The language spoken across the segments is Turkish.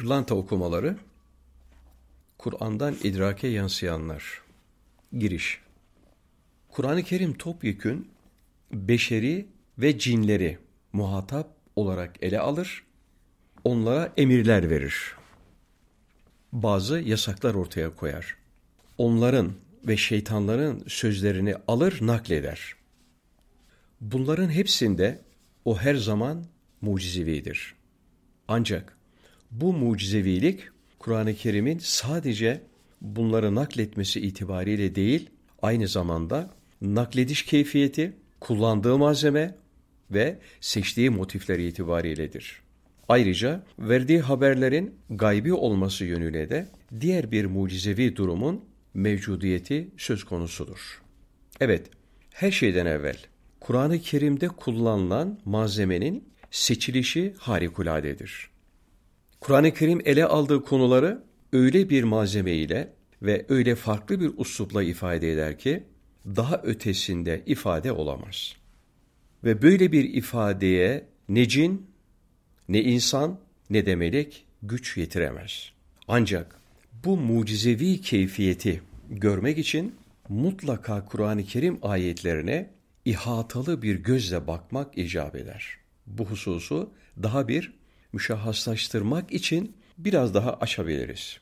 pırlanta okumaları, Kur'an'dan idrake yansıyanlar. Giriş Kur'an-ı Kerim topyekün beşeri ve cinleri muhatap olarak ele alır, onlara emirler verir. Bazı yasaklar ortaya koyar. Onların ve şeytanların sözlerini alır nakleder. Bunların hepsinde o her zaman mucizevidir. Ancak bu mucizevilik Kur'an-ı Kerim'in sadece bunları nakletmesi itibariyle değil, aynı zamanda naklediş keyfiyeti, kullandığı malzeme ve seçtiği motifler itibariyledir. Ayrıca verdiği haberlerin gaybi olması yönüyle de diğer bir mucizevi durumun mevcudiyeti söz konusudur. Evet, her şeyden evvel Kur'an-ı Kerim'de kullanılan malzemenin seçilişi harikuladedir. Kur'an-ı Kerim ele aldığı konuları öyle bir malzeme ile ve öyle farklı bir uslupla ifade eder ki daha ötesinde ifade olamaz. Ve böyle bir ifadeye ne cin, ne insan, ne de melek güç yetiremez. Ancak bu mucizevi keyfiyeti görmek için mutlaka Kur'an-ı Kerim ayetlerine ihatalı bir gözle bakmak icap eder. Bu hususu daha bir müşahhaslaştırmak için biraz daha açabiliriz.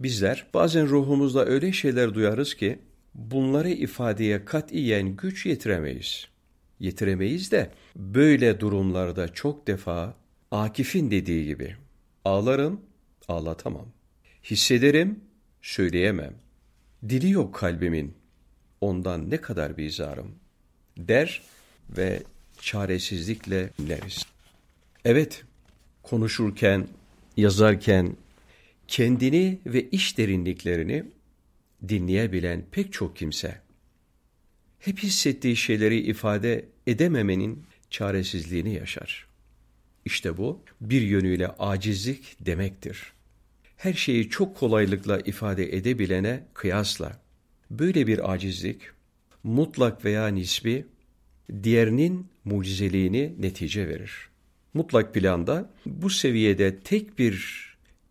Bizler bazen ruhumuzda öyle şeyler duyarız ki bunları ifadeye katiyen güç yetiremeyiz. Yetiremeyiz de böyle durumlarda çok defa Akif'in dediği gibi ağlarım, ağlatamam. Hissederim, söyleyemem. Dili yok kalbimin, ondan ne kadar bizarım der ve çaresizlikle dinleriz. Evet, konuşurken, yazarken kendini ve iş derinliklerini dinleyebilen pek çok kimse hep hissettiği şeyleri ifade edememenin çaresizliğini yaşar. İşte bu bir yönüyle acizlik demektir. Her şeyi çok kolaylıkla ifade edebilene kıyasla böyle bir acizlik mutlak veya nisbi diğerinin mucizeliğini netice verir. Mutlak planda bu seviyede tek bir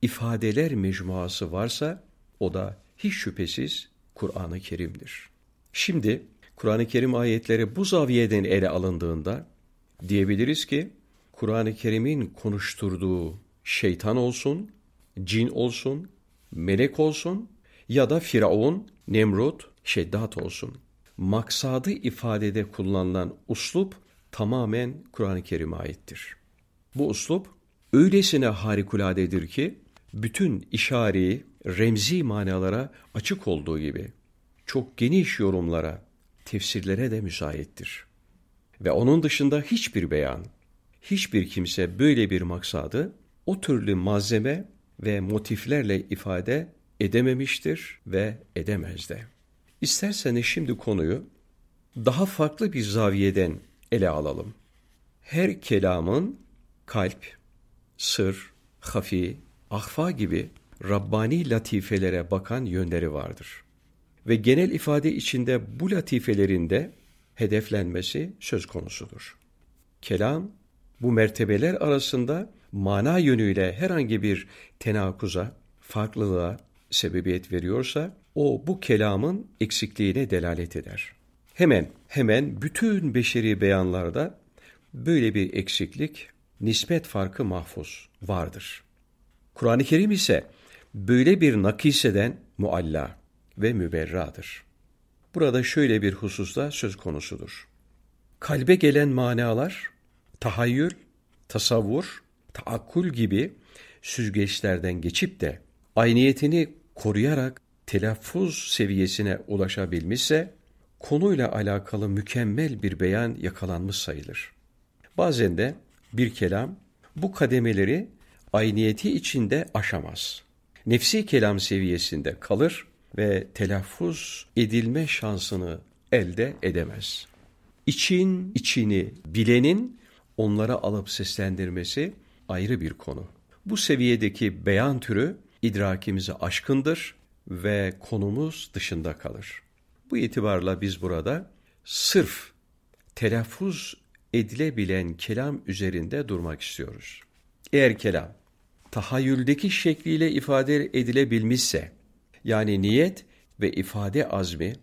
ifadeler mecmuası varsa o da hiç şüphesiz Kur'an-ı Kerim'dir. Şimdi Kur'an-ı Kerim ayetleri bu zaviyeden ele alındığında diyebiliriz ki Kur'an-ı Kerim'in konuşturduğu şeytan olsun, cin olsun, melek olsun ya da Firavun, Nemrut, Şeddat olsun. Maksadı ifadede kullanılan uslup tamamen Kur'an-ı Kerim'e aittir. Bu uslup öylesine harikuladedir ki bütün işari, remzi manalara açık olduğu gibi çok geniş yorumlara, tefsirlere de müsaittir. Ve onun dışında hiçbir beyan, hiçbir kimse böyle bir maksadı o türlü malzeme ve motiflerle ifade edememiştir ve edemez de. İsterseniz şimdi konuyu daha farklı bir zaviyeden ele alalım. Her kelamın kalp, sır, hafi, ahfa gibi Rabbani latifelere bakan yönleri vardır. Ve genel ifade içinde bu latifelerinde hedeflenmesi söz konusudur. Kelam, bu mertebeler arasında mana yönüyle herhangi bir tenakuza, farklılığa sebebiyet veriyorsa, o bu kelamın eksikliğine delalet eder. Hemen, hemen bütün beşeri beyanlarda böyle bir eksiklik, nispet farkı mahfuz vardır. Kur'an-ı Kerim ise böyle bir nakiseden mualla ve müberradır. Burada şöyle bir hususta söz konusudur. Kalbe gelen manalar, tahayyül, tasavvur, taakkul gibi süzgeçlerden geçip de ayniyetini koruyarak telaffuz seviyesine ulaşabilmişse, konuyla alakalı mükemmel bir beyan yakalanmış sayılır. Bazen de bir kelam bu kademeleri ayniyeti içinde aşamaz. Nefsi kelam seviyesinde kalır ve telaffuz edilme şansını elde edemez. İçin içini bilenin onlara alıp seslendirmesi ayrı bir konu. Bu seviyedeki beyan türü idrakimize aşkındır ve konumuz dışında kalır. Bu itibarla biz burada sırf telaffuz edilebilen kelam üzerinde durmak istiyoruz. Eğer kelam tahayyüldeki şekliyle ifade edilebilmişse, yani niyet ve ifade azmi,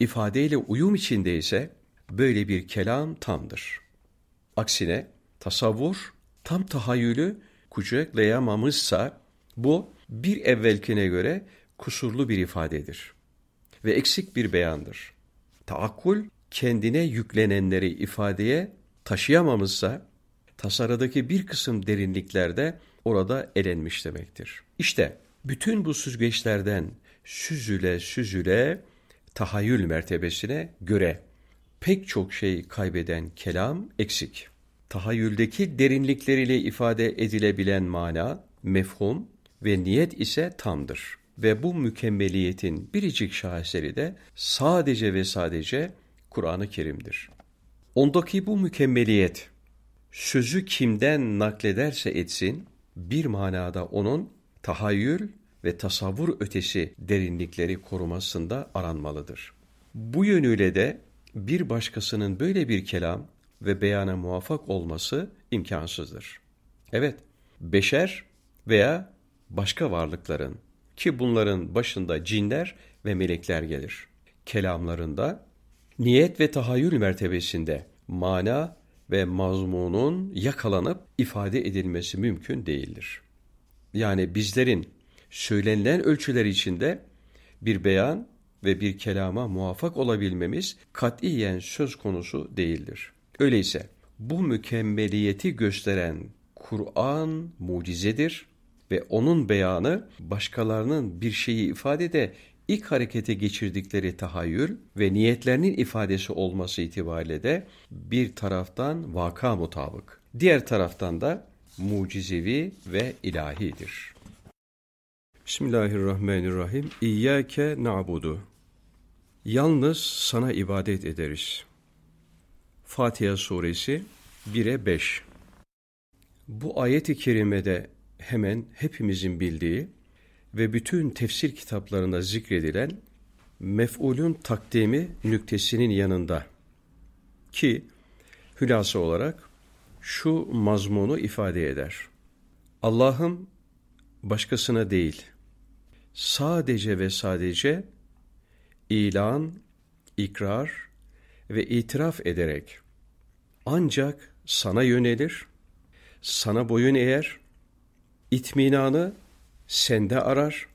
ifadeyle uyum içindeyse, böyle bir kelam tamdır. Aksine tasavvur, tam tahayyülü kucaklayamamışsa, bu bir evvelkine göre kusurlu bir ifadedir ve eksik bir beyandır. Taakkul, kendine yüklenenleri ifadeye taşıyamamışsa, tasarıdaki bir kısım derinliklerde orada elenmiş demektir. İşte bütün bu süzgeçlerden süzüle süzüle tahayyül mertebesine göre pek çok şey kaybeden kelam eksik. Tahayyüldeki derinlikleriyle ifade edilebilen mana, mefhum ve niyet ise tamdır. Ve bu mükemmeliyetin biricik şaheseri de sadece ve sadece Kur'an-ı Kerim'dir. Ondaki bu mükemmeliyet, sözü kimden naklederse etsin, bir manada onun tahayyül ve tasavvur ötesi derinlikleri korumasında aranmalıdır. Bu yönüyle de bir başkasının böyle bir kelam ve beyana muvaffak olması imkansızdır. Evet, beşer veya başka varlıkların ki bunların başında cinler ve melekler gelir. Kelamlarında niyet ve tahayyül mertebesinde mana ve mazmunun yakalanıp ifade edilmesi mümkün değildir. Yani bizlerin söylenilen ölçüler içinde bir beyan ve bir kelama muvaffak olabilmemiz katiyen söz konusu değildir. Öyleyse bu mükemmeliyeti gösteren Kur'an mucizedir ve onun beyanı başkalarının bir şeyi ifadede ilk harekete geçirdikleri tahayyül ve niyetlerinin ifadesi olması itibariyle de bir taraftan vaka mutabık, diğer taraftan da mucizevi ve ilahidir. Bismillahirrahmanirrahim. İyyâke na'budu. Yalnız sana ibadet ederiz. Fatiha suresi 1'e 5. Bu ayet-i kerimede hemen hepimizin bildiği ve bütün tefsir kitaplarında zikredilen mef'ulün takdimi nüktesinin yanında ki hülasa olarak şu mazmunu ifade eder. Allah'ım başkasına değil, sadece ve sadece ilan, ikrar ve itiraf ederek ancak sana yönelir, sana boyun eğer, itminanı sende arar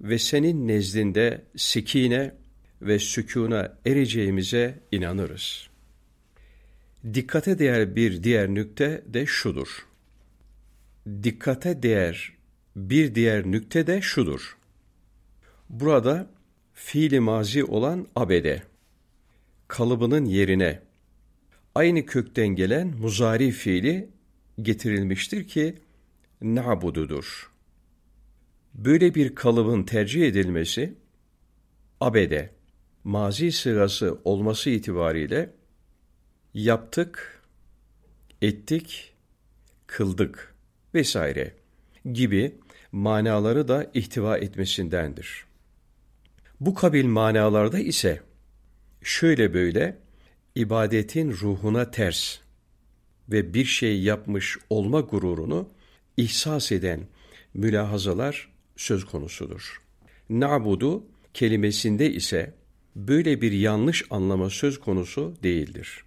ve senin nezdinde sekine ve sükuna ereceğimize inanırız. Dikkate değer bir diğer nükte de şudur. Dikkate değer bir diğer nükte de şudur. Burada fiili mazi olan abede, kalıbının yerine aynı kökten gelen muzari fiili getirilmiştir ki na'bududur. Böyle bir kalıbın tercih edilmesi, abede, mazi sırası olması itibariyle yaptık, ettik, kıldık vesaire gibi manaları da ihtiva etmesindendir. Bu kabil manalarda ise şöyle böyle ibadetin ruhuna ters ve bir şey yapmış olma gururunu ihsas eden mülahazalar söz konusudur. Na'budu kelimesinde ise böyle bir yanlış anlama söz konusu değildir.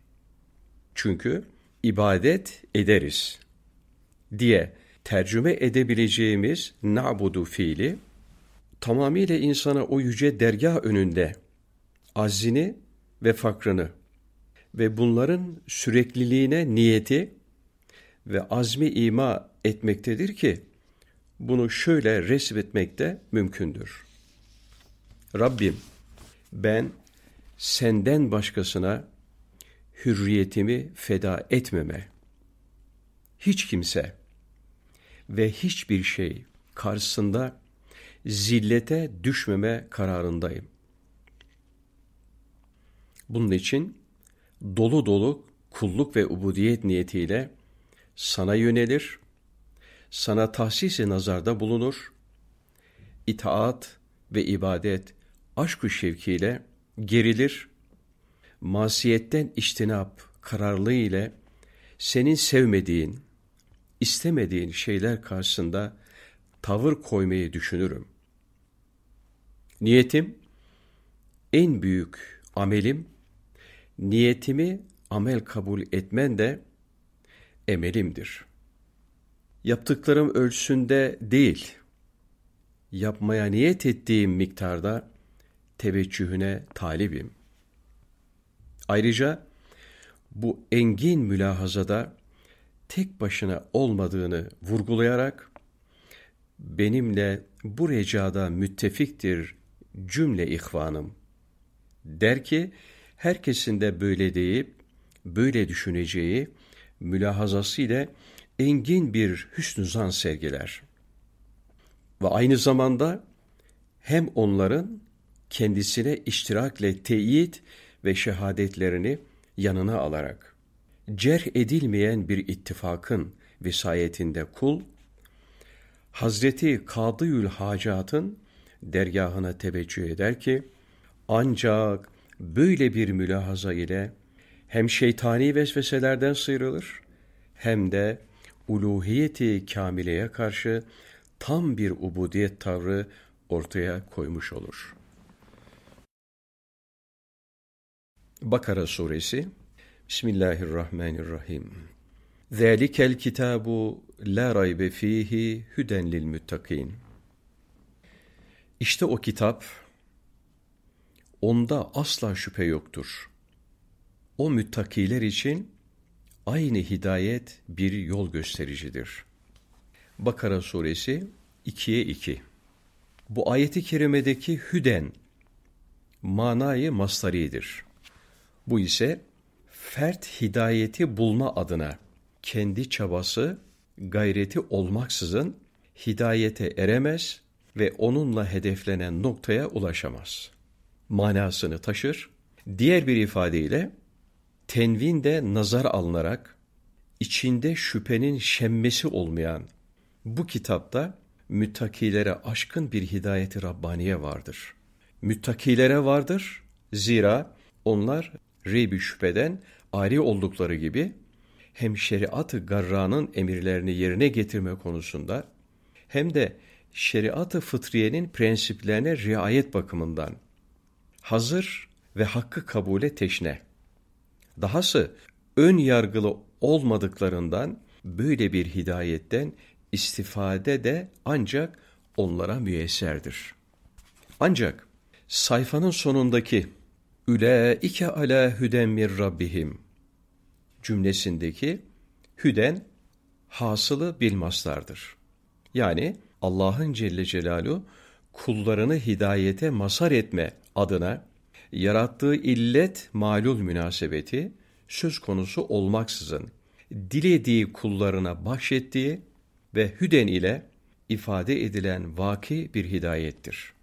Çünkü ibadet ederiz diye tercüme edebileceğimiz na'budu fiili tamamıyla insana o yüce dergah önünde azini ve fakrını ve bunların sürekliliğine niyeti ve azmi ima etmektedir ki bunu şöyle resmetmek de mümkündür. Rabbim ben senden başkasına hürriyetimi feda etmeme, hiç kimse ve hiçbir şey karşısında zillete düşmeme kararındayım. Bunun için dolu dolu kulluk ve ubudiyet niyetiyle sana yönelir, sana tahsisi nazarda bulunur, itaat ve ibadet aşk-ı şevkiyle gerilir, masiyetten iştinap kararlı ile senin sevmediğin, istemediğin şeyler karşısında tavır koymayı düşünürüm. Niyetim, en büyük amelim, niyetimi amel kabul etmen de emelimdir. Yaptıklarım ölçüsünde değil, yapmaya niyet ettiğim miktarda teveccühüne talibim. Ayrıca bu engin mülahazada tek başına olmadığını vurgulayarak benimle bu recada müttefiktir cümle ihvanım. Der ki herkesin de böyle deyip böyle düşüneceği mülahazası ile engin bir hüsnü zan sergiler. Ve aynı zamanda hem onların kendisine iştirakle teyit ve şehadetlerini yanına alarak cerh edilmeyen bir ittifakın vesayetinde kul, Hazreti Kadıyül Hacat'ın dergahına teveccüh eder ki, ancak böyle bir mülahaza ile hem şeytani vesveselerden sıyrılır, hem de uluhiyeti kamileye karşı tam bir ubudiyet tavrı ortaya koymuş olur. Bakara Suresi Bismillahirrahmanirrahim. Zalikel kitabu la raybe fihi huden lil muttakin. İşte o kitap onda asla şüphe yoktur. O müttakiler için aynı hidayet bir yol göstericidir. Bakara suresi 2'ye 2. Bu ayeti kerimedeki hüden manayı mastaridir. Bu ise fert hidayeti bulma adına kendi çabası, gayreti olmaksızın hidayete eremez ve onunla hedeflenen noktaya ulaşamaz. Manasını taşır. Diğer bir ifadeyle tenvin de nazar alınarak içinde şüphenin şemmesi olmayan bu kitapta müttakilere aşkın bir hidayeti Rabbaniye vardır. Müttakilere vardır zira onlar reybi şüpheden ari oldukları gibi hem şeriat-ı garranın emirlerini yerine getirme konusunda hem de şeriat-ı fıtriyenin prensiplerine riayet bakımından hazır ve hakkı kabule teşne. Dahası ön yargılı olmadıklarından böyle bir hidayetten istifade de ancak onlara müyesserdir. Ancak sayfanın sonundaki Ülaike ala hüden mir rabbihim cümlesindeki hüden hasılı bilmaslardır. Yani Allah'ın Celle Celaluhu kullarını hidayete masar etme adına yarattığı illet malul münasebeti söz konusu olmaksızın dilediği kullarına bahşettiği ve hüden ile ifade edilen vaki bir hidayettir.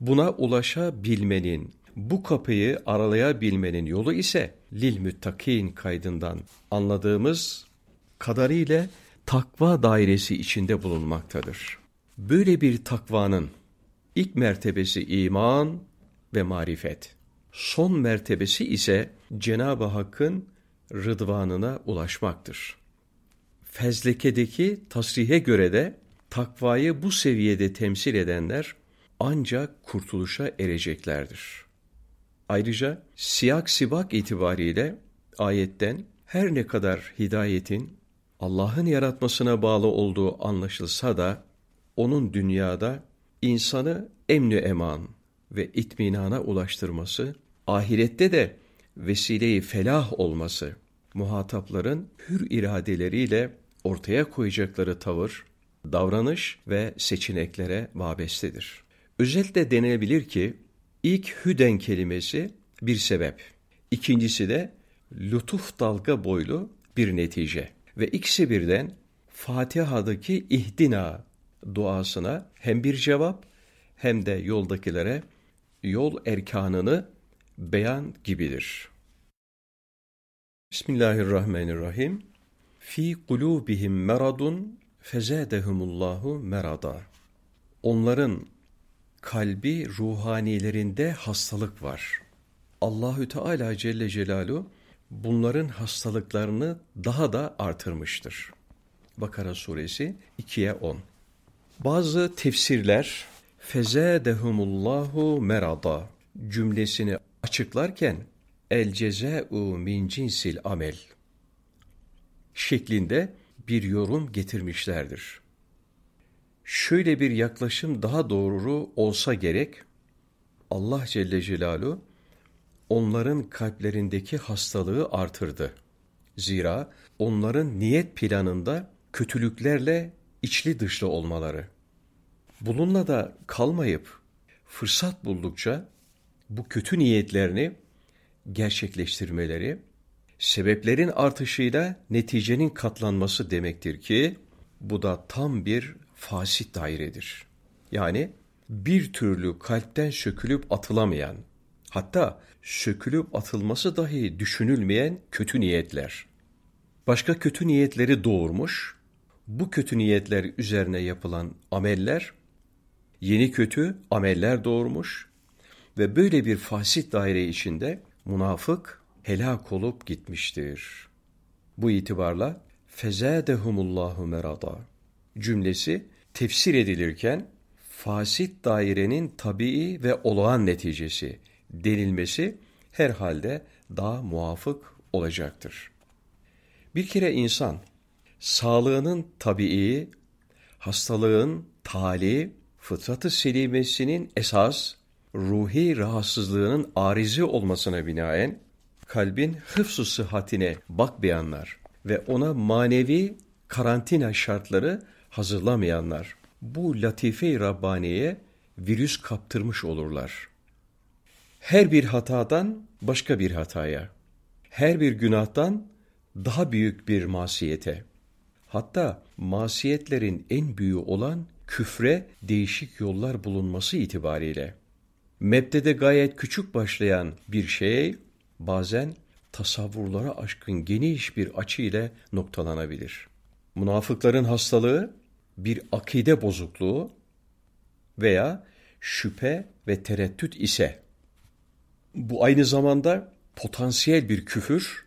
Buna ulaşabilmenin, bu kapıyı aralayabilmenin yolu ise lil müttakin kaydından anladığımız kadarıyla takva dairesi içinde bulunmaktadır. Böyle bir takvanın ilk mertebesi iman ve marifet. Son mertebesi ise Cenab-ı Hakk'ın rıdvanına ulaşmaktır. Fezlekedeki tasrihe göre de takvayı bu seviyede temsil edenler ancak kurtuluşa ereceklerdir. Ayrıca siyak sibak itibariyle ayetten her ne kadar hidayetin Allah'ın yaratmasına bağlı olduğu anlaşılsa da onun dünyada insanı emnü eman ve itminana ulaştırması, ahirette de vesileyi felah olması, muhatapların hür iradeleriyle ortaya koyacakları tavır, davranış ve seçeneklere vabestedir. Özellikle denebilir ki ilk hüden kelimesi bir sebep, ikincisi de lütuf dalga boylu bir netice ve ikisi birden Fatiha'daki ihdina duasına hem bir cevap hem de yoldakilere yol erkanını beyan gibidir. Bismillahirrahmanirrahim. Fi kulubihim meradun fezadehumullahu merada. Onların kalbi ruhanilerinde hastalık var. Allahü Teala Celle Celalu bunların hastalıklarını daha da artırmıştır. Bakara suresi 2'ye 10. Bazı tefsirler fezâdehumullahu merada cümlesini açıklarken el cezâ'u min cinsil amel şeklinde bir yorum getirmişlerdir. Şöyle bir yaklaşım daha doğru olsa gerek, Allah Celle Celaluhu onların kalplerindeki hastalığı artırdı. Zira onların niyet planında kötülüklerle içli dışlı olmaları. Bununla da kalmayıp fırsat buldukça bu kötü niyetlerini gerçekleştirmeleri, sebeplerin artışıyla neticenin katlanması demektir ki bu da tam bir fasit dairedir. Yani bir türlü kalpten sökülüp atılamayan, hatta sökülüp atılması dahi düşünülmeyen kötü niyetler. Başka kötü niyetleri doğurmuş, bu kötü niyetler üzerine yapılan ameller, yeni kötü ameller doğurmuş ve böyle bir fasit daire içinde münafık helak olup gitmiştir. Bu itibarla fezâdehumullahu merada cümlesi tefsir edilirken fasit dairenin tabii ve olağan neticesi denilmesi herhalde daha muafık olacaktır. Bir kere insan sağlığının tabii, hastalığın tali, fıtratı selimesinin esas, ruhi rahatsızlığının arizi olmasına binaen kalbin hıfzu sıhhatine bakmayanlar ve ona manevi karantina şartları hazırlamayanlar bu latife-i Rabbani'ye virüs kaptırmış olurlar. Her bir hatadan başka bir hataya, her bir günahtan daha büyük bir masiyete, hatta masiyetlerin en büyüğü olan küfre değişik yollar bulunması itibariyle, mebdede gayet küçük başlayan bir şey, bazen tasavvurlara aşkın geniş bir açı ile noktalanabilir. Münafıkların hastalığı bir akide bozukluğu veya şüphe ve tereddüt ise bu aynı zamanda potansiyel bir küfür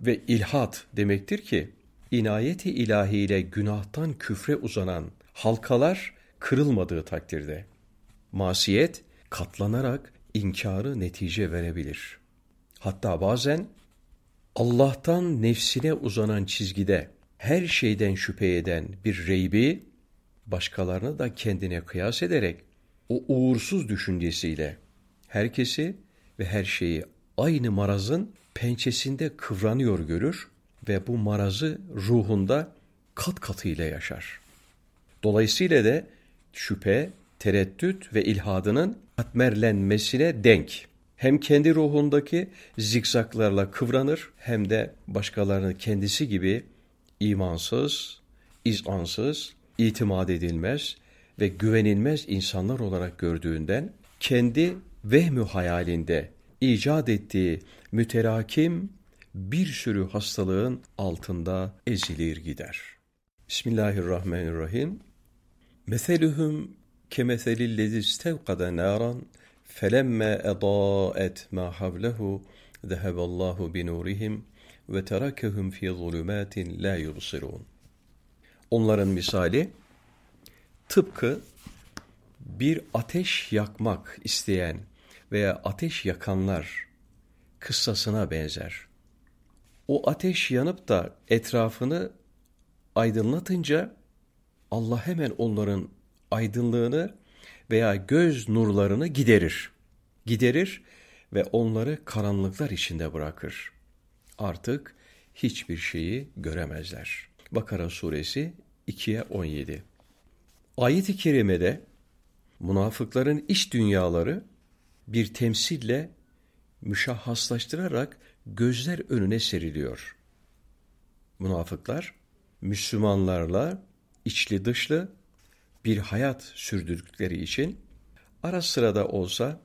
ve ilhat demektir ki inayeti ilahiyle günahtan küfre uzanan halkalar kırılmadığı takdirde masiyet katlanarak inkarı netice verebilir. Hatta bazen Allah'tan nefsine uzanan çizgide her şeyden şüphe eden bir reybi başkalarını da kendine kıyas ederek o uğursuz düşüncesiyle herkesi ve her şeyi aynı marazın pençesinde kıvranıyor görür ve bu marazı ruhunda kat katıyla yaşar. Dolayısıyla da şüphe, tereddüt ve ilhadının katmerlenmesine denk. Hem kendi ruhundaki zikzaklarla kıvranır hem de başkalarını kendisi gibi imansız, izansız, itimat edilmez ve güvenilmez insanlar olarak gördüğünden kendi vehmü hayalinde icat ettiği müterakim bir sürü hastalığın altında ezilir gider. Bismillahirrahmanirrahim. Meseluhum kemeselillezi istevkada naran felemme edaet ma havlehu zeheballahu binurihim ve terakehum fi zulumatin la yubsirun. Onların misali tıpkı bir ateş yakmak isteyen veya ateş yakanlar kıssasına benzer. O ateş yanıp da etrafını aydınlatınca Allah hemen onların aydınlığını veya göz nurlarını giderir. Giderir ve onları karanlıklar içinde bırakır. Artık hiçbir şeyi göremezler. Bakara suresi 2'ye 17. Ayet-i kerimede münafıkların iç dünyaları bir temsille müşahhaslaştırarak gözler önüne seriliyor. Münafıklar Müslümanlarla içli dışlı bir hayat sürdürdükleri için ara sırada olsa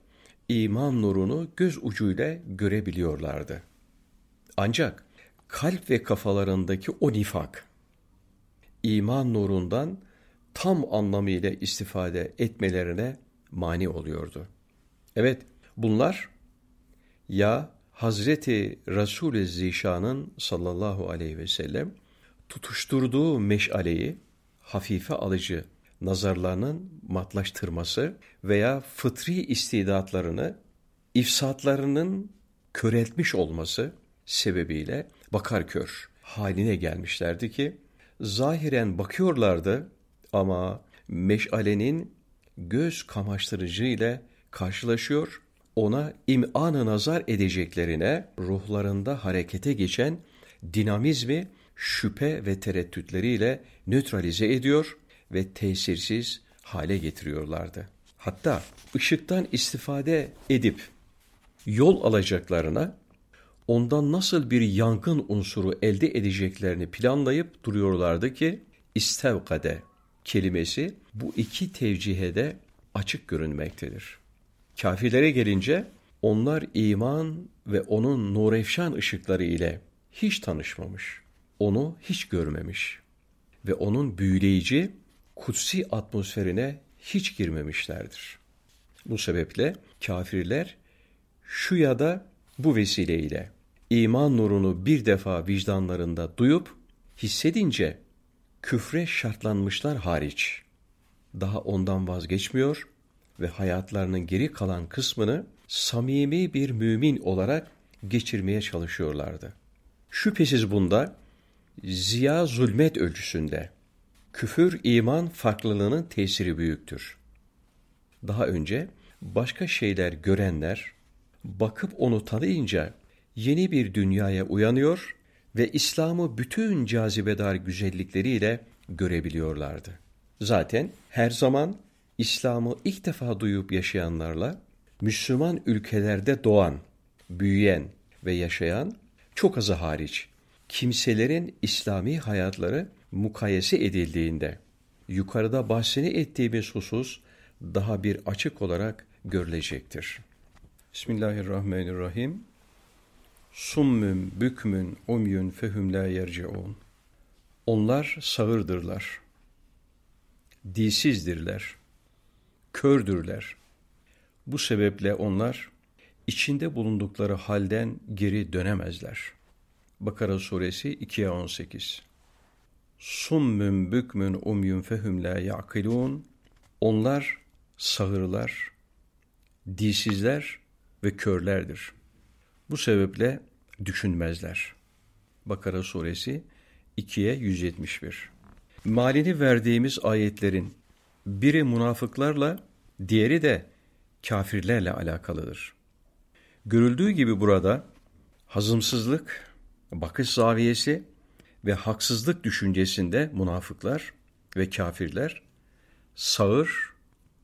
iman nurunu göz ucuyla görebiliyorlardı. Ancak kalp ve kafalarındaki o nifak, iman nurundan tam anlamıyla istifade etmelerine mani oluyordu. Evet, bunlar ya Hazreti Resul-i Zişan'ın sallallahu aleyhi ve sellem tutuşturduğu meşaleyi hafife alıcı nazarlarının matlaştırması veya fıtri istidatlarını ifsatlarının köreltmiş olması sebebiyle bakar kör haline gelmişlerdi ki zahiren bakıyorlardı ama meşalenin göz kamaştırıcı ile karşılaşıyor, ona im'an nazar edeceklerine ruhlarında harekete geçen dinamizmi şüphe ve tereddütleriyle nötralize ediyor ve tesirsiz hale getiriyorlardı. Hatta ışıktan istifade edip yol alacaklarına ondan nasıl bir yangın unsuru elde edeceklerini planlayıp duruyorlardı ki istevkade kelimesi bu iki tevcihede açık görünmektedir. Kafirlere gelince onlar iman ve onun nurefşan ışıkları ile hiç tanışmamış, onu hiç görmemiş ve onun büyüleyici kutsi atmosferine hiç girmemişlerdir. Bu sebeple kafirler şu ya da bu vesileyle iman nurunu bir defa vicdanlarında duyup hissedince küfre şartlanmışlar hariç daha ondan vazgeçmiyor ve hayatlarının geri kalan kısmını samimi bir mümin olarak geçirmeye çalışıyorlardı. Şüphesiz bunda ziya zulmet ölçüsünde küfür iman farklılığının tesiri büyüktür. Daha önce başka şeyler görenler bakıp onu tanıyınca yeni bir dünyaya uyanıyor ve İslam'ı bütün cazibedar güzellikleriyle görebiliyorlardı. Zaten her zaman İslam'ı ilk defa duyup yaşayanlarla Müslüman ülkelerde doğan, büyüyen ve yaşayan çok azı hariç kimselerin İslami hayatları mukayese edildiğinde yukarıda bahsini ettiğimiz husus daha bir açık olarak görülecektir. Bismillahirrahmanirrahim. Summün, bükmün, umyün, fehüm la yerciun. Onlar sağırdırlar. Dilsizdirler. Kördürler. Bu sebeple onlar içinde bulundukları halden geri dönemezler. Bakara suresi 2'ye 18 Summün bükmün umyun fehüm la ya'kilun Onlar sağırlar, dilsizler ve körlerdir. Bu sebeple düşünmezler. Bakara suresi 2'ye 171 Malini verdiğimiz ayetlerin biri münafıklarla, diğeri de kafirlerle alakalıdır. Görüldüğü gibi burada hazımsızlık, bakış zaviyesi ve haksızlık düşüncesinde münafıklar ve kafirler sağır,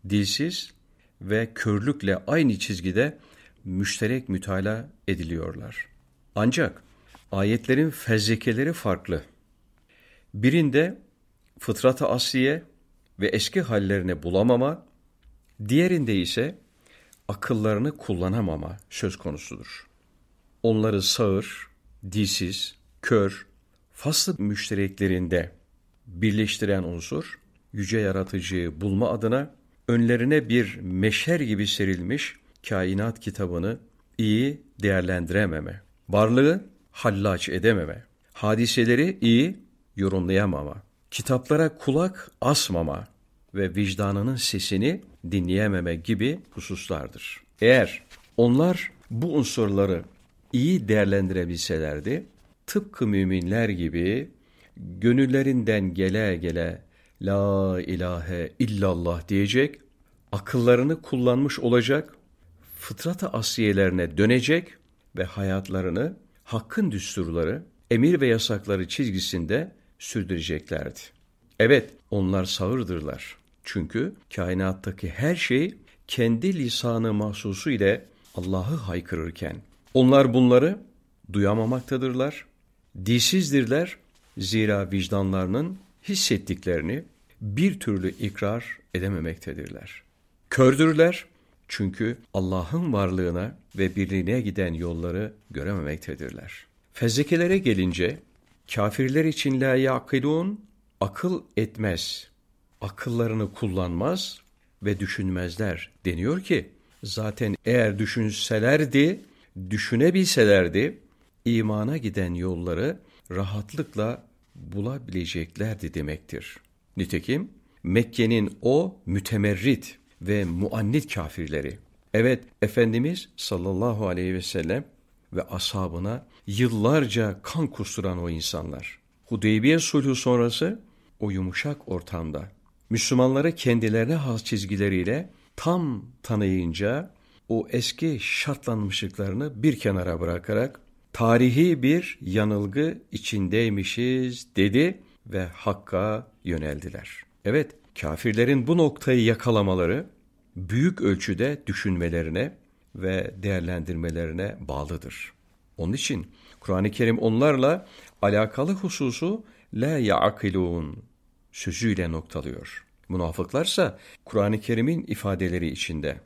dilsiz ve körlükle aynı çizgide müşterek mütala ediliyorlar. Ancak ayetlerin fezlekeleri farklı. Birinde fıtrat-ı asliye ve eski hallerini bulamama, diğerinde ise akıllarını kullanamama söz konusudur. Onları sağır, dilsiz, kör, faslı müştereklerinde birleştiren unsur, yüce yaratıcıyı bulma adına önlerine bir meşer gibi serilmiş kainat kitabını iyi değerlendirememe, varlığı hallaç edememe, hadiseleri iyi yorumlayamama, kitaplara kulak asmama ve vicdanının sesini dinleyememe gibi hususlardır. Eğer onlar bu unsurları iyi değerlendirebilselerdi, tıpkı müminler gibi gönüllerinden gele gele La ilahe illallah diyecek, akıllarını kullanmış olacak, fıtrat-ı asiyelerine dönecek ve hayatlarını hakkın düsturları, emir ve yasakları çizgisinde sürdüreceklerdi. Evet, onlar sağırdırlar. Çünkü kainattaki her şey kendi lisanı mahsusu ile Allah'ı haykırırken onlar bunları duyamamaktadırlar, dilsizdirler zira vicdanlarının hissettiklerini bir türlü ikrar edememektedirler. Kördürler çünkü Allah'ın varlığına ve birliğine giden yolları görememektedirler. Fezlekelere gelince kafirler için la yakilun akıl etmez, akıllarını kullanmaz ve düşünmezler deniyor ki zaten eğer düşünselerdi, düşünebilselerdi imana giden yolları rahatlıkla bulabileceklerdi demektir. Nitekim Mekke'nin o mütemerrit ve muannit kafirleri. Evet, Efendimiz sallallahu aleyhi ve sellem ve ashabına yıllarca kan kusturan o insanlar. Hudeybiye sulhu sonrası o yumuşak ortamda Müslümanları kendilerine has çizgileriyle tam tanıyınca o eski şartlanmışlıklarını bir kenara bırakarak tarihi bir yanılgı içindeymişiz dedi ve Hakk'a yöneldiler. Evet, kafirlerin bu noktayı yakalamaları büyük ölçüde düşünmelerine ve değerlendirmelerine bağlıdır. Onun için Kur'an-ı Kerim onlarla alakalı hususu la ya'kilun sözüyle noktalıyor. Münafıklarsa Kur'an-ı Kerim'in ifadeleri içinde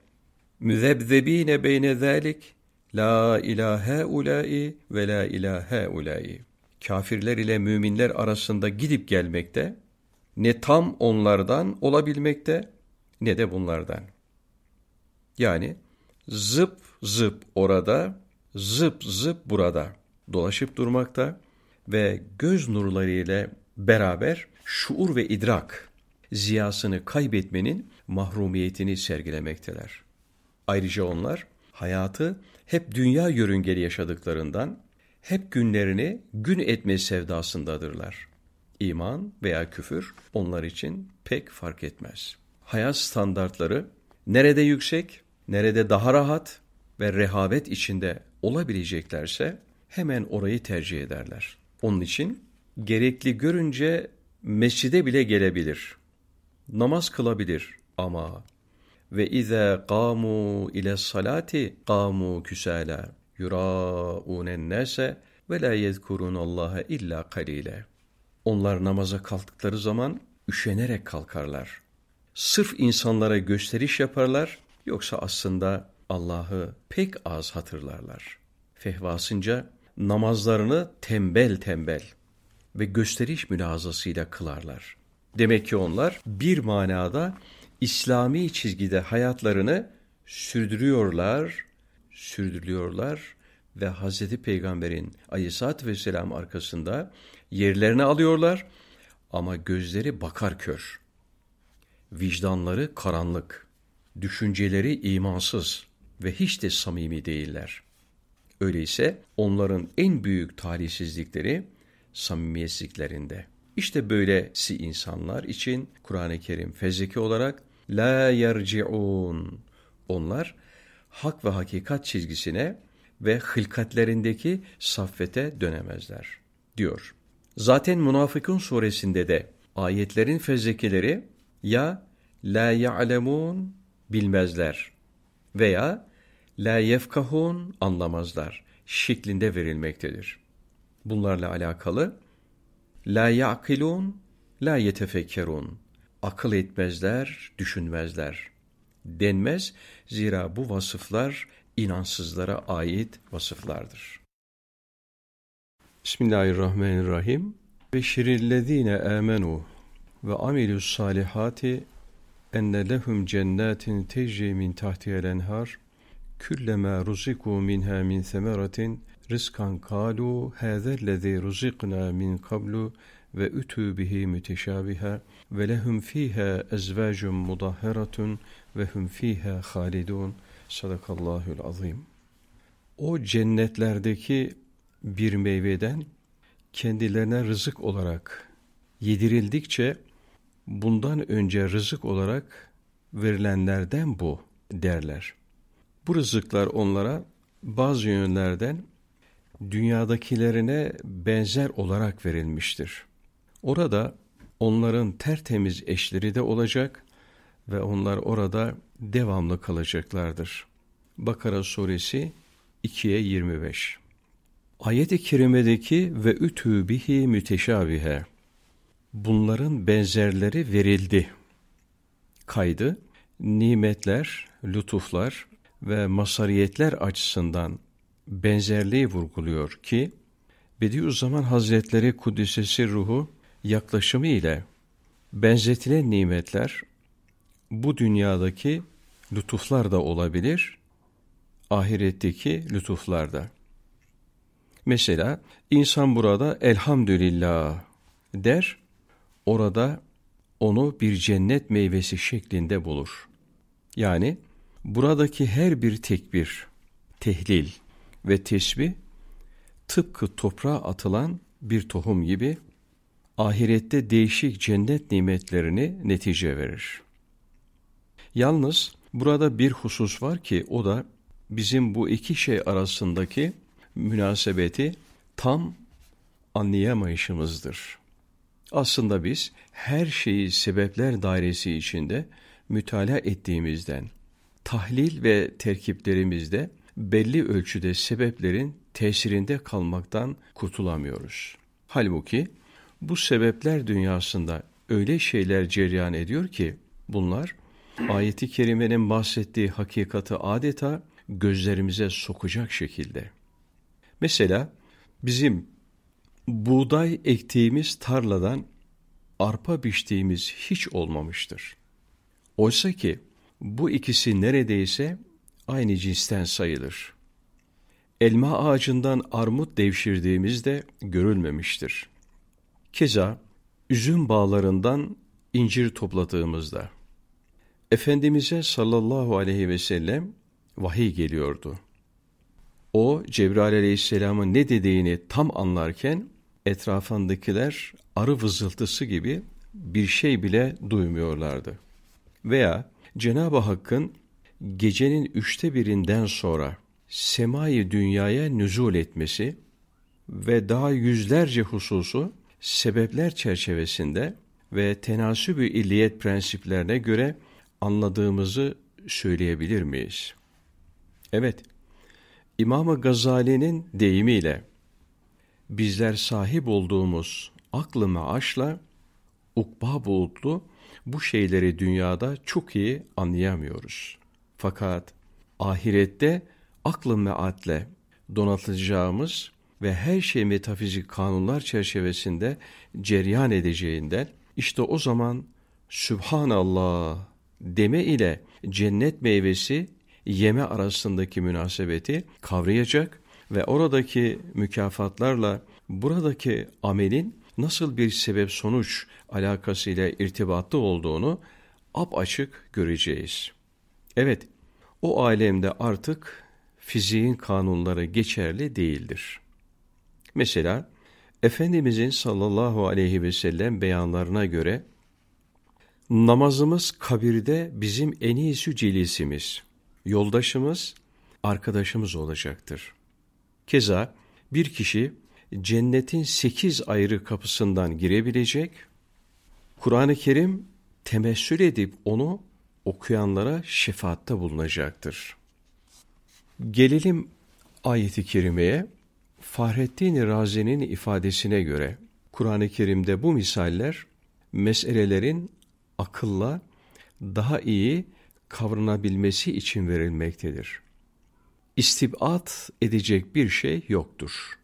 müzebzebine beyne zalik la ilahe ulai ve la ilahe ulai kafirler ile müminler arasında gidip gelmekte ne tam onlardan olabilmekte ne de bunlardan. Yani zıp zıp orada, zıp zıp burada dolaşıp durmakta ve göz nurları ile beraber şuur ve idrak ziyasını kaybetmenin mahrumiyetini sergilemekteler. Ayrıca onlar hayatı hep dünya yörüngeli yaşadıklarından hep günlerini gün etme sevdasındadırlar. İman veya küfür onlar için pek fark etmez. Hayat standartları nerede yüksek, nerede daha rahat ve rehavet içinde olabileceklerse hemen orayı tercih ederler. Onun için gerekli görünce mescide bile gelebilir. Namaz kılabilir ama ve iza qamu ile salati qamu küsala yuraûnen nase ve la yezkurun Allah'a illa kalile. Onlar namaza kalktıkları zaman üşenerek kalkarlar. Sırf insanlara gösteriş yaparlar yoksa aslında Allah'ı pek az hatırlarlar. Fehvasınca namazlarını tembel tembel ve gösteriş münazasıyla kılarlar. Demek ki onlar bir manada İslami çizgide hayatlarını sürdürüyorlar, sürdürüyorlar ve Hz. Peygamber'in aleyhissalatü vesselam arkasında yerlerini alıyorlar ama gözleri bakar kör. Vicdanları karanlık, düşünceleri imansız ve hiç de samimi değiller. Öyleyse onların en büyük talihsizlikleri samimiyetsizliklerinde. İşte böylesi insanlar için Kur'an-ı Kerim fezleki olarak la yerciun onlar hak ve hakikat çizgisine ve hılkatlerindeki saffete dönemezler diyor. Zaten Münafıkun suresinde de ayetlerin fezlekeleri ya la ya'lemun bilmezler veya la yefkahun anlamazlar şeklinde verilmektedir. Bunlarla alakalı la ya'kilun la yetefekkerun akıl etmezler, düşünmezler denmez. Zira bu vasıflar inansızlara ait vasıflardır. Bismillahirrahmanirrahim. Ve şirillezine amenu ve amilus salihati enne lehum cennetin tecri min tahtiyel enhar küllema ruziku minha min semeratin rizkan kalu hâzellezî ruzikna min kablu ve ütü bihi müteşabiha ve lehum fiha ezvacun mudahharatun ve hum fiha halidun sadakallahul azim. O cennetlerdeki bir meyveden kendilerine rızık olarak yedirildikçe bundan önce rızık olarak verilenlerden bu derler. Bu rızıklar onlara bazı yönlerden dünyadakilerine benzer olarak verilmiştir. Orada onların tertemiz eşleri de olacak ve onlar orada devamlı kalacaklardır. Bakara suresi 2'ye 25 Ayet-i kerimedeki ve ütü bihi müteşabihe bunların benzerleri verildi. Kaydı nimetler, lütuflar ve masariyetler açısından benzerliği vurguluyor ki Bediüzzaman Hazretleri Kuddisesi ruhu yaklaşımı ile benzetilen nimetler bu dünyadaki lütuflar da olabilir, ahiretteki lütuflar da. Mesela insan burada elhamdülillah der, orada onu bir cennet meyvesi şeklinde bulur. Yani buradaki her bir tekbir, tehlil ve tesbih tıpkı toprağa atılan bir tohum gibi ahirette değişik cennet nimetlerini netice verir. Yalnız burada bir husus var ki o da bizim bu iki şey arasındaki münasebeti tam anlayamayışımızdır. Aslında biz her şeyi sebepler dairesi içinde mütalaa ettiğimizden, tahlil ve terkiplerimizde belli ölçüde sebeplerin tesirinde kalmaktan kurtulamıyoruz. Halbuki bu sebepler dünyasında öyle şeyler cereyan ediyor ki bunlar ayeti kerimenin bahsettiği hakikati adeta gözlerimize sokacak şekilde. Mesela bizim buğday ektiğimiz tarladan arpa biçtiğimiz hiç olmamıştır. Oysa ki bu ikisi neredeyse aynı cinsten sayılır. Elma ağacından armut devşirdiğimizde görülmemiştir. Keza üzüm bağlarından incir topladığımızda Efendimiz'e sallallahu aleyhi ve sellem vahiy geliyordu. O Cebrail aleyhisselamın ne dediğini tam anlarken etrafındakiler arı vızıltısı gibi bir şey bile duymuyorlardı. Veya Cenab-ı Hakk'ın gecenin üçte birinden sonra semayı dünyaya nüzul etmesi ve daha yüzlerce hususu sebepler çerçevesinde ve tenasübü illiyet prensiplerine göre anladığımızı söyleyebilir miyiz? Evet, İmam-ı Gazali'nin deyimiyle bizler sahip olduğumuz aklı maaşla ukba bulutlu bu şeyleri dünyada çok iyi anlayamıyoruz. Fakat ahirette aklı meatle donatılacağımız ve her şey metafizik kanunlar çerçevesinde ceryan edeceğinden işte o zaman Sübhanallah deme ile cennet meyvesi yeme arasındaki münasebeti kavrayacak ve oradaki mükafatlarla buradaki amelin nasıl bir sebep sonuç alakasıyla irtibatlı olduğunu açık göreceğiz. Evet, o alemde artık fiziğin kanunları geçerli değildir. Mesela Efendimizin sallallahu aleyhi ve sellem beyanlarına göre namazımız kabirde bizim en iyisi cilisimiz, yoldaşımız, arkadaşımız olacaktır. Keza bir kişi cennetin sekiz ayrı kapısından girebilecek, Kur'an-ı Kerim temessül edip onu okuyanlara şefaatte bulunacaktır. Gelelim ayeti kerimeye. Fahrettin Razi'nin ifadesine göre Kur'an-ı Kerim'de bu misaller meselelerin akılla daha iyi kavranabilmesi için verilmektedir. İstibat edecek bir şey yoktur.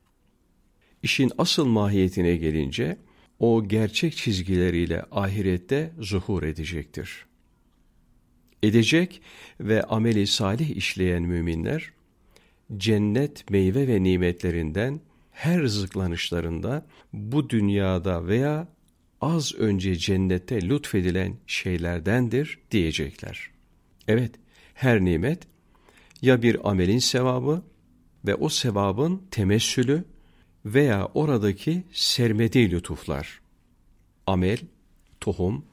İşin asıl mahiyetine gelince o gerçek çizgileriyle ahirette zuhur edecektir. Edecek ve ameli salih işleyen müminler cennet meyve ve nimetlerinden her rızıklanışlarında bu dünyada veya az önce cennette lütfedilen şeylerdendir diyecekler. Evet, her nimet ya bir amelin sevabı ve o sevabın temessülü veya oradaki sermediği lütuflar. Amel, tohum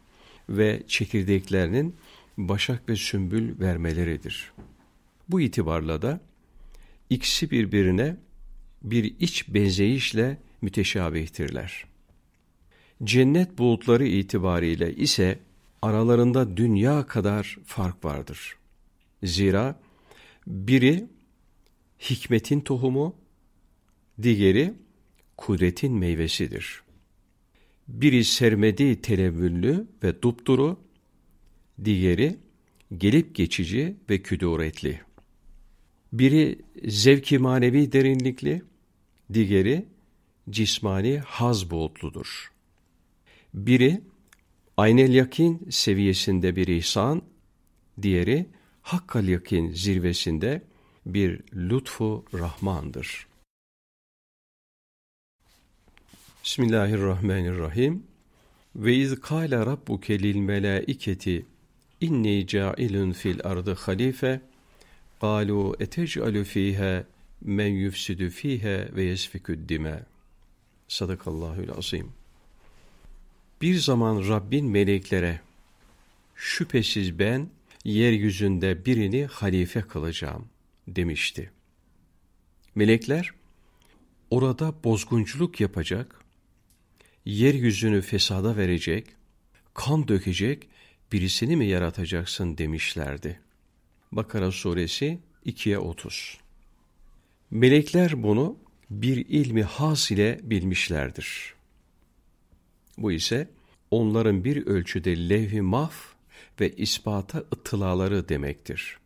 ve çekirdeklerinin başak ve sümbül vermeleridir. Bu itibarla da ikisi birbirine bir iç benzeyişle müteşabihtirler. Cennet bulutları itibariyle ise aralarında dünya kadar fark vardır. Zira biri hikmetin tohumu, diğeri kudretin meyvesidir. Biri sermedi televvüllü ve dupduru, diğeri gelip geçici ve küduretli. Biri zevki manevi derinlikli, diğeri cismani haz boğutludur. Biri aynel yakin seviyesinde bir ihsan, diğeri hakkal yakin zirvesinde bir lütfu rahmandır. Bismillahirrahmanirrahim. Ve iz kâle rabbuke lil melâiketi inni câilun fil ardı halife قالوا etec'alu fiha men yufsidu fiha ve yesfikü dima. Sadakallahül azim. Bir zaman Rabbin meleklere şüphesiz ben yeryüzünde birini halife kılacağım demişti. Melekler orada bozgunculuk yapacak, yeryüzünü fesada verecek, kan dökecek birisini mi yaratacaksın demişlerdi. Bakara suresi 2'ye 30. Melekler bunu bir ilmi has ile bilmişlerdir. Bu ise onların bir ölçüde levh-i maf ve ispata ıtılaları demektir.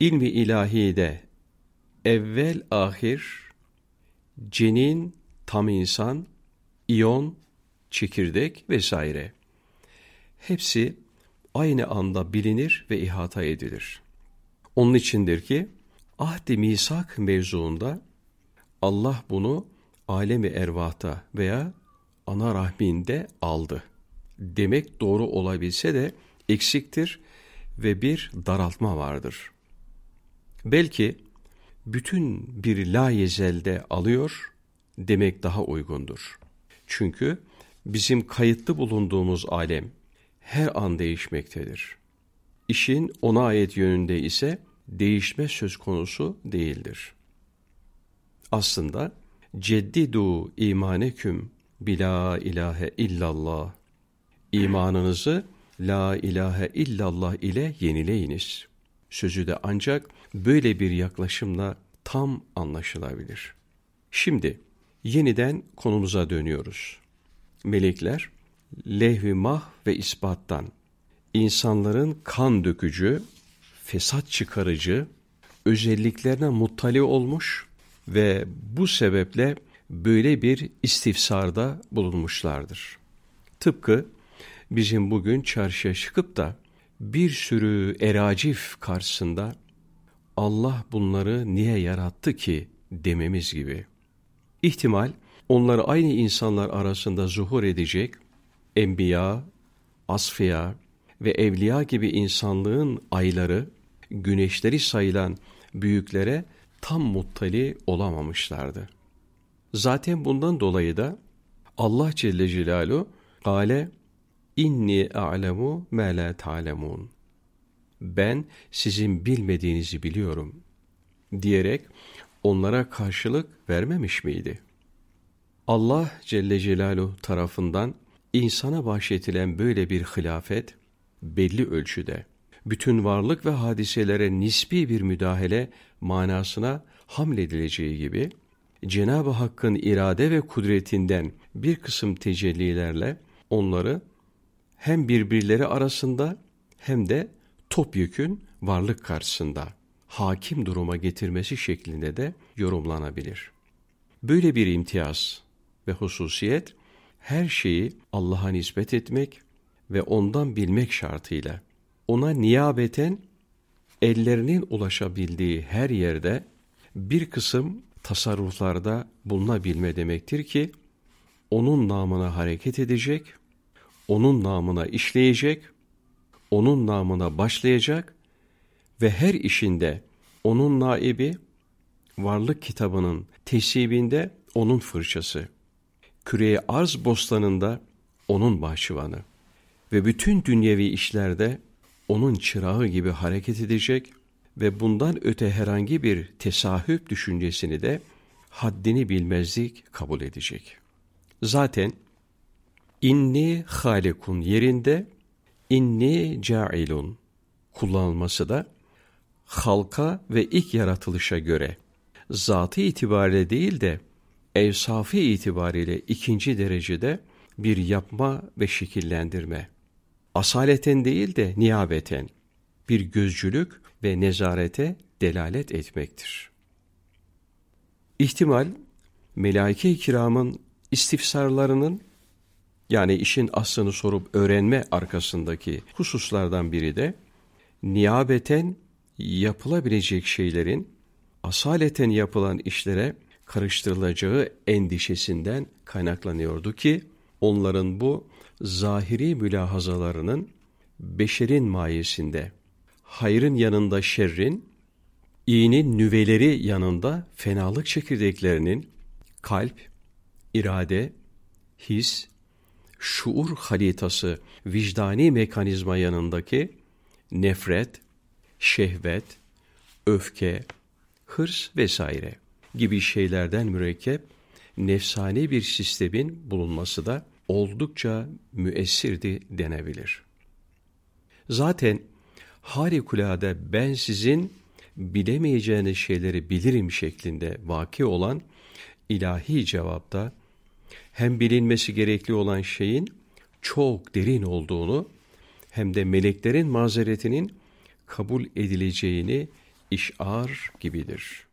İlmi ilahide evvel ahir, cenin, tam insan, iyon, çekirdek vesaire. Hepsi aynı anda bilinir ve ihata edilir. Onun içindir ki ahdi misak mevzuunda Allah bunu alemi ervahta veya ana rahminde aldı. Demek doğru olabilse de eksiktir ve bir daraltma vardır. Belki bütün bir la yezelde alıyor demek daha uygundur. Çünkü bizim kayıtlı bulunduğumuz alem her an değişmektedir. İşin ona ait yönünde ise değişme söz konusu değildir. Aslında ceddidu imaneküm bila ilahe illallah imanınızı la ilahe illallah ile yenileyiniz. Sözü de ancak böyle bir yaklaşımla tam anlaşılabilir. Şimdi yeniden konumuza dönüyoruz. Melekler lehvi mah ve ispattan insanların kan dökücü, fesat çıkarıcı özelliklerine muttali olmuş ve bu sebeple böyle bir istifsarda bulunmuşlardır. Tıpkı bizim bugün çarşıya çıkıp da bir sürü eracif karşısında Allah bunları niye yarattı ki dememiz gibi. İhtimal onları aynı insanlar arasında zuhur edecek enbiya, asfiya ve evliya gibi insanlığın ayları, güneşleri sayılan büyüklere tam muttali olamamışlardı. Zaten bundan dolayı da Allah Celle Celaluhu Gale inni a'lemu ma la ta'lemun. Ben sizin bilmediğinizi biliyorum diyerek onlara karşılık vermemiş miydi? Allah Celle Celaluhu tarafından insana bahşetilen böyle bir hilafet belli ölçüde bütün varlık ve hadiselere nispi bir müdahale manasına hamledileceği gibi Cenab-ı Hakk'ın irade ve kudretinden bir kısım tecellilerle onları hem birbirleri arasında hem de topyekün varlık karşısında hakim duruma getirmesi şeklinde de yorumlanabilir. Böyle bir imtiyaz ve hususiyet her şeyi Allah'a nispet etmek ve ondan bilmek şartıyla. Ona niyabeten ellerinin ulaşabildiği her yerde bir kısım tasarruflarda bulunabilme demektir ki onun namına hareket edecek, onun namına işleyecek, onun namına başlayacak ve her işinde onun naibi, varlık kitabının tesibinde onun fırçası, küreye arz bostanında onun bahçıvanı ve bütün dünyevi işlerde onun çırağı gibi hareket edecek ve bundan öte herhangi bir tesahüp düşüncesini de haddini bilmezlik kabul edecek. Zaten inni halikun yerinde inni cailun kullanılması da halka ve ilk yaratılışa göre zatı itibariyle değil de evsafı itibariyle ikinci derecede bir yapma ve şekillendirme. Asaleten değil de niyabeten bir gözcülük ve nezarete delalet etmektir. İhtimal, melaike-i kiramın istifsarlarının yani işin aslını sorup öğrenme arkasındaki hususlardan biri de niyabeten yapılabilecek şeylerin asaleten yapılan işlere karıştırılacağı endişesinden kaynaklanıyordu ki onların bu zahiri mülahazalarının beşerin mayesinde, hayrın yanında şerrin, iyinin nüveleri yanında fenalık çekirdeklerinin kalp, irade, his, şuur halitası, vicdani mekanizma yanındaki nefret, şehvet, öfke, hırs vesaire gibi şeylerden mürekkep nefsani bir sistemin bulunması da oldukça müessirdi denebilir. Zaten harikulade ben sizin bilemeyeceğiniz şeyleri bilirim şeklinde vaki olan ilahi cevapta hem bilinmesi gerekli olan şeyin çok derin olduğunu hem de meleklerin mazeretinin kabul edileceğini işar gibidir.